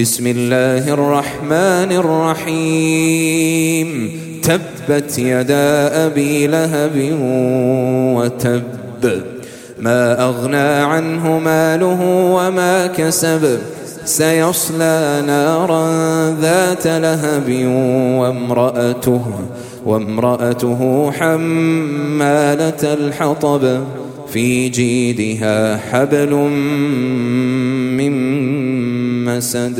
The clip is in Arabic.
بسم الله الرحمن الرحيم. تبت يدا أبي لهب وتب. ما أغنى عنه ماله وما كسب. سيصلى نارا ذات لهب وامرأته وامرأته حمالة الحطب. في جيدها حبل من مسد